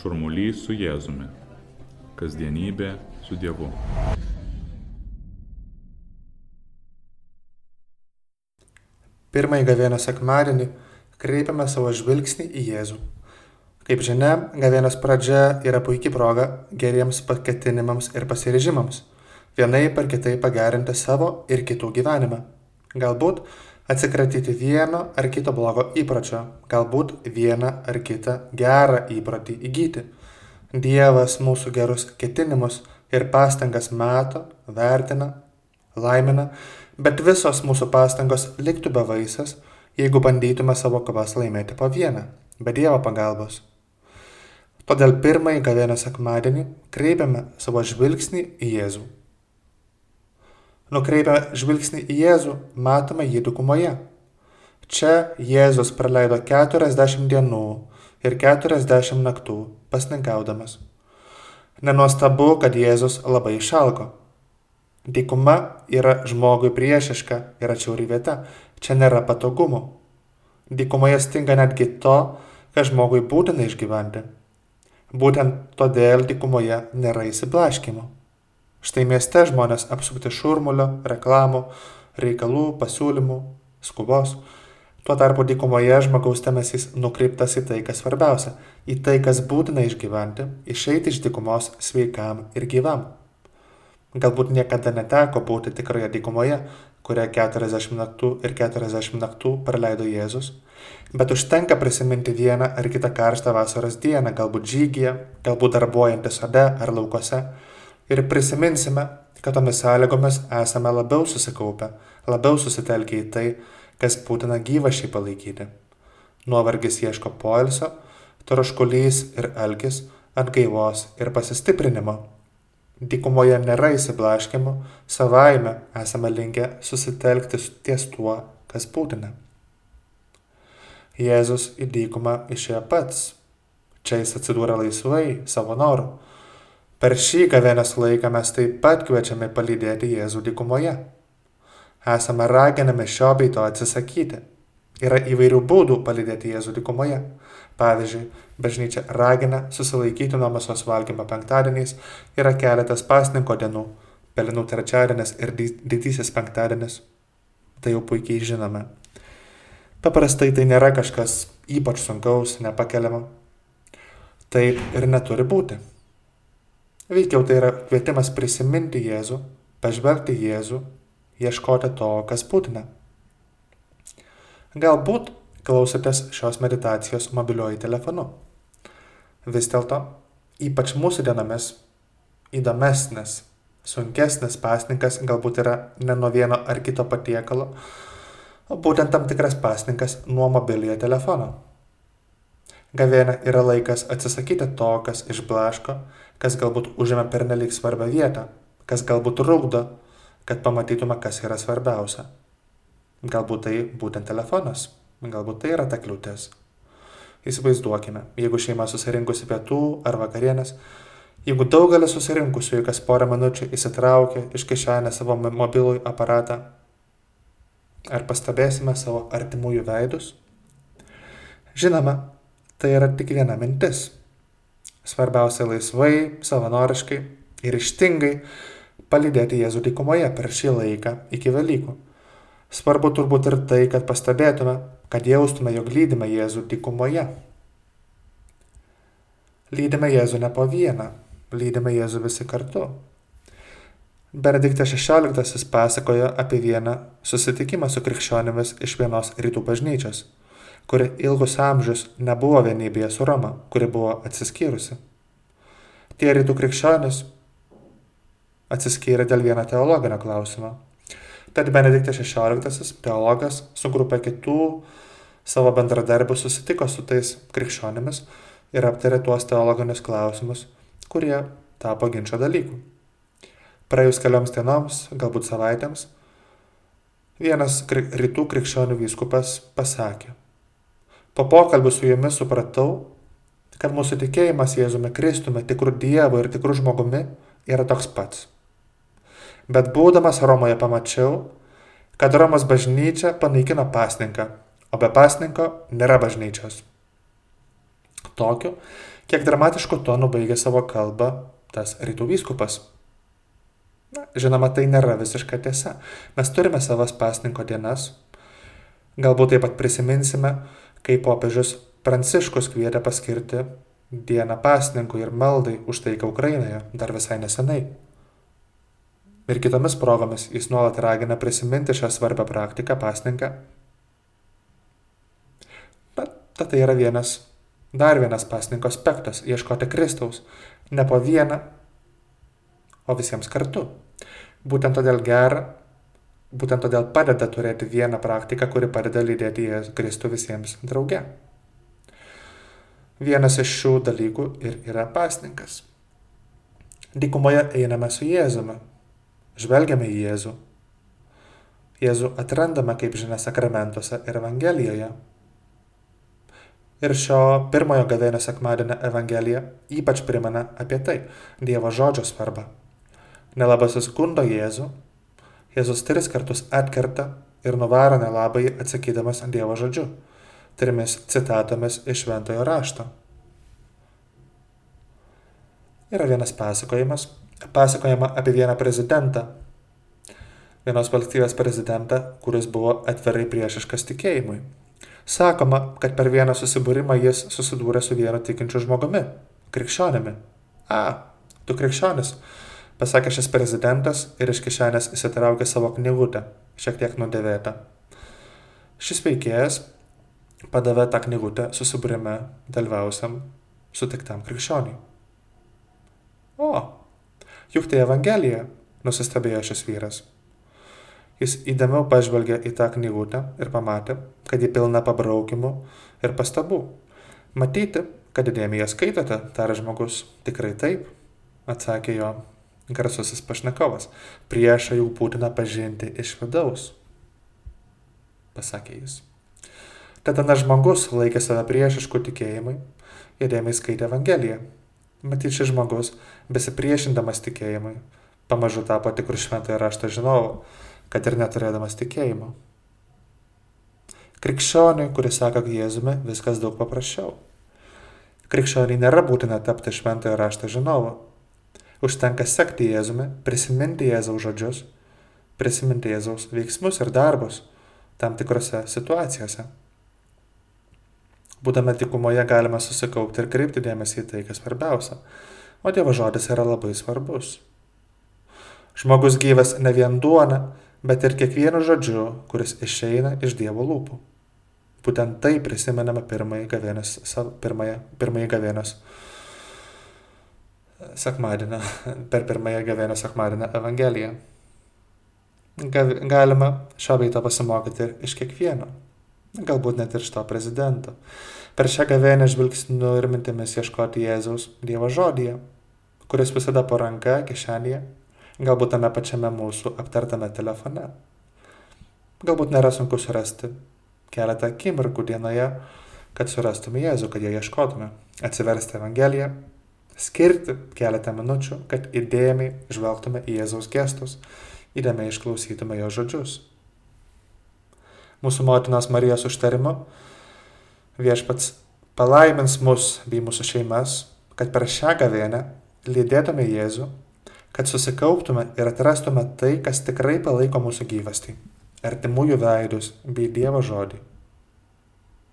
Šurmulys su Jėzumi. Kasdienybė su Dievu. Pirmąjį gavėnos sekmadienį kreipiame savo žvilgsnį į Jėzų. Kaip žinia, gavėnos pradžia yra puikia proga geriems paketinimams ir pasirežimams, vienai par kitai pagerinti savo ir kitų gyvenimą. Galbūt atsikratyti vieno ar kito blogo įpročio, galbūt vieną ar kitą gerą įprotį įgyti. Dievas mūsų gerus ketinimus ir pastangas mato, vertina, laimina, bet visos mūsų pastangos liktų bevaisės, jeigu bandytume savo kovas laimėti po vieną, be Dievo pagalbos. Todėl pirmąjį gavėnio sekmadienį kreipiame savo žvilgsnį į Jėzų. Nukreipę žvilgsnį į Jėzų, matome jį dukumoje. Čia Jėzus praleido 40 dienų ir 40 naktų pasninkaudamas. Nenuostabu, kad Jėzus labai išalko. Dykuma yra žmogui priešiška ir atšiauri vieta. Čia nėra patogumų. Dykumoje stinga netgi to, ką žmogui būtina išgyventi. Būtent todėl dykumoje nėra įsiblaškimo. Štai mieste žmonės apsupti šurmulio, reklamų, reikalų, pasiūlymų, skubos. Tuo tarpu dykumoje žmogaus dėmesys nukreiptas į tai, kas svarbiausia, į tai, kas būtina išgyventi, išeiti iš dykumos sveikam ir gyvam. Galbūt niekada neteko būti tikroje dykumoje, kurią 40 naktų ir 40 naktų praleido Jėzus, bet užtenka prisiminti vieną ar kitą karštą vasaros dieną, galbūt žygyje, galbūt darbuojantis sode ar laukose ir prisiminsime, kad tomis sąlygomis esame labiau susikaupę, labiau susitelkę į tai, kas būtina gyvašiai palaikyti. Nuovargis ieško poilsio, troškulys ir alkis atgaivos ir pasistiprinimo. Dykumoje nėra įsiblaškimo, savaime esame linkę susitelkti ties tuo, kas būtina. Jėzus į dykumą išėjo pats. Čia jis atsidūrė laisvai, savo noru Per šį gavėnės laiką mes taip pat kviečiame palydėti Jėzų dykumoje. Esame raginami šio bei to atsisakyti. Yra įvairių būdų palydėti Jėzų dykumoje. Pavyzdžiui, bažnyčia ragina susilaikyti nuo mėsos valgymo penktadieniais, yra keletas pasninko dienų, pelinų trečiadienis ir didysis penktadienis. Tai jau puikiai žinome. Paprastai tai nėra kažkas ypač sunkaus, nepakeliamo. Taip ir neturi būti. Veikiau tai yra kvietimas prisiminti Jėzų, pažvelgti Jėzų, ieškoti to, kas būtina. Galbūt klausotės šios meditacijos mobiliuoju telefonu. Vis dėlto, ypač mūsų dienomis, įdomesnis, sunkesnis pasninkas galbūt yra ne nuo vieno ar kito patiekalo, o būtent tam tikras pasninkas nuo mobiliojo telefono. Gavėnė yra laikas atsisakyti to, kas išblaško, kas galbūt užėmė pernelyg svarbią vietą, kas galbūt trukdo, kad pamatytume, kas yra svarbiausia. Galbūt tai būtent telefonas, galbūt tai yra ta kliūtis. Įsivaizduokime, jeigu šeima susirinkusi pietų ar vakarienės, jeigu daugelis susirinkusiųjų kas porą minučių įsitraukia iš kišenės savo mobilųjį aparatą, ar pastebėsime savo artimųjų veidus? Žinoma, tai yra tik viena mintis. Svarbiausia laisvai, savanoriškai ir ištingai palydėti Jėzų dykumoje per šį laiką iki Velykų. Svarbu turbūt ir tai, kad pastebėtume, kad jaustume, jog lydime Jėzų dykumoje. Lydime Jėzų ne po vieną, lydime Jėzų visi kartu. Benediktas XVI pasakojo apie vieną susitikimą su krikščionimis iš vienos rytų bažnyčios kuri ilgus amžius nebuvo vienybėje su Roma, kuri buvo atsiskyrusi. Tie rytų krikščionis atsiskyrė dėl vieno teologinio klausimo. Tad Benediktas XVI teologas su grupė kitų savo bendradarbių susitiko su tais krikščionimis ir aptarė tuos teologinius klausimus, kurie tapo ginčio dalykų. Praėjus kelioms dienoms, galbūt savaitėms, vienas rytų krikščionių vyskupas pasakė, Po pokalbių su jumis supratau, kad mūsų tikėjimas Jėzumi Kristumi, tikrų Dievu ir tikrų žmogumi yra toks pats. Bet būdamas Romoje pamačiau, kad Romos bažnyčia panaikino pasninką, o be pasninko nėra bažnyčios. Tokiu Kiek dramatiško tonu baigė savo kalbą tas rytų vyskupas. Na, žinoma, tai nėra visiška tiesa. Mes turime savas pasninko dienas. Galbūt taip pat prisiminsime, kai popiežius Pranciškus kvietė paskirti dieną pasninkui ir maldai už taiką Ukrainoje dar visai nesenai. Ir kitomis progomis jis nuolat ragina prisiminti šią svarbią praktiką pasninką. Bet tai yra vienas, dar vienas pasninko aspektas - ieškoti Kristaus. Ne po vieną, o visiems kartu. Būtent todėl gera, būtent todėl padeda turėti vieną praktiką, kuri padeda lydėti Kristų visiems drauge. Vienas iš šių dalykų ir yra pasninkas. Dykumoje einame su Jėzumi, žvelgiame į Jėzų. Jėzų atrandame, kaip žinia, sakramentuose ir Evangelijoje. Ir šio pirmojo gavėnio sekmadienio Evangelija ypač primena apie tai Dievo žodžio svarbą. Nelabasis gundo Jėzų, Jėzus tris kartus atkerta ir nuvaro nelabai atsakydamas Dievo žodžiu trimis citatomis iš Šventojo rašto. Yra vienas pasakojimas, pasakojama apie vieną prezidentą, vienos valstybės prezidentą, kuris buvo atvirai priešiškas tikėjimui. Sakoma, kad per vieną susibūrimą jis susidūrė su vienu tikinčiu žmogumi, krikščionimi. A, tu krikščionis, pasakė šis prezidentas ir iš kišenės įsitraukė savo knygutę, šiek tiek nudėvėtą. Šis veikėjas padavė tą knygutę susibūrime dalyvausiam sutiktam krikščioniui. O, juk tai Evangelija, nusistebėjo šis vyras. Jis įdėmiau pažvelgė į tą knygutę ir pamatė, kad ji pilna pabraukimų ir pastabų. Matyti, kad įdėmiai ją skaitote, tarė žmogus. Tikrai taip, atsakė jo garsusis pašnekovas. Priešą jau būtina pažinti iš vidaus, pasakė jis. Tada na žmogus laikė save priešišku tikėjimui ir dėmiai skaitė Evangeliją. Matyt, šis žmogus, besipriešindamas tikėjimui, pamažu tapo tikrų šventąją raštą žinovu, kad ir neturėdamas tikėjimo. Krikščioniui, kuris sako Jėzumi, viskas daug paprasčiau. Krikščioniai nėra būtina tapti šventąją raštą žinovu. Užtenka sekti Jėzumi, prisiminti Jėzaus žodžius, prisiminti Jėzaus veiksmus ir darbus tam tikrose situacijose. Būdami tikumoje galime susikaupti ir kreipti dėmesį į tai, kas svarbiausia. O Dievo žodis yra labai svarbus. Žmogus gyvas ne vien duona, bet ir kiekvienu žodžiu, kuris išeina iš Dievo lūpų. Būtent tai prisimename pirmąjį gavėnės, pirmąjį, pirmąjį gavėnės sekmadienį, per pirmąją gavėnę sekmadienę Evangeliją. Galima šio veito pasimokyti iš kiekvieno galbūt net ir iš to prezidento. Per šią gavėnę žvilgsniu ir mintimis ieškoti Jėzaus Dievo žodyje, kuris visada po ranka, kišenėje, galbūt tame pačiame mūsų aptartame telefone. Galbūt nėra sunku surasti keletą akimirkų dienoje, kad surastume Jėzų, kad jo ieškotume, atsiversti Evangeliją, skirti keletą minučių, kad įdėmiai žvelgtume į Jėzaus gestus, įdėmiai išklausytume jo žodžius mūsų motinos Marijos užtarimu, viešpats palaimins mus bei mūsų šeimas, kad per šią gavėnę lydėtume Jėzų, kad susikauptume ir atrastume tai, kas tikrai palaiko mūsų gyvastį - artimųjų veidus bei Dievo žodį.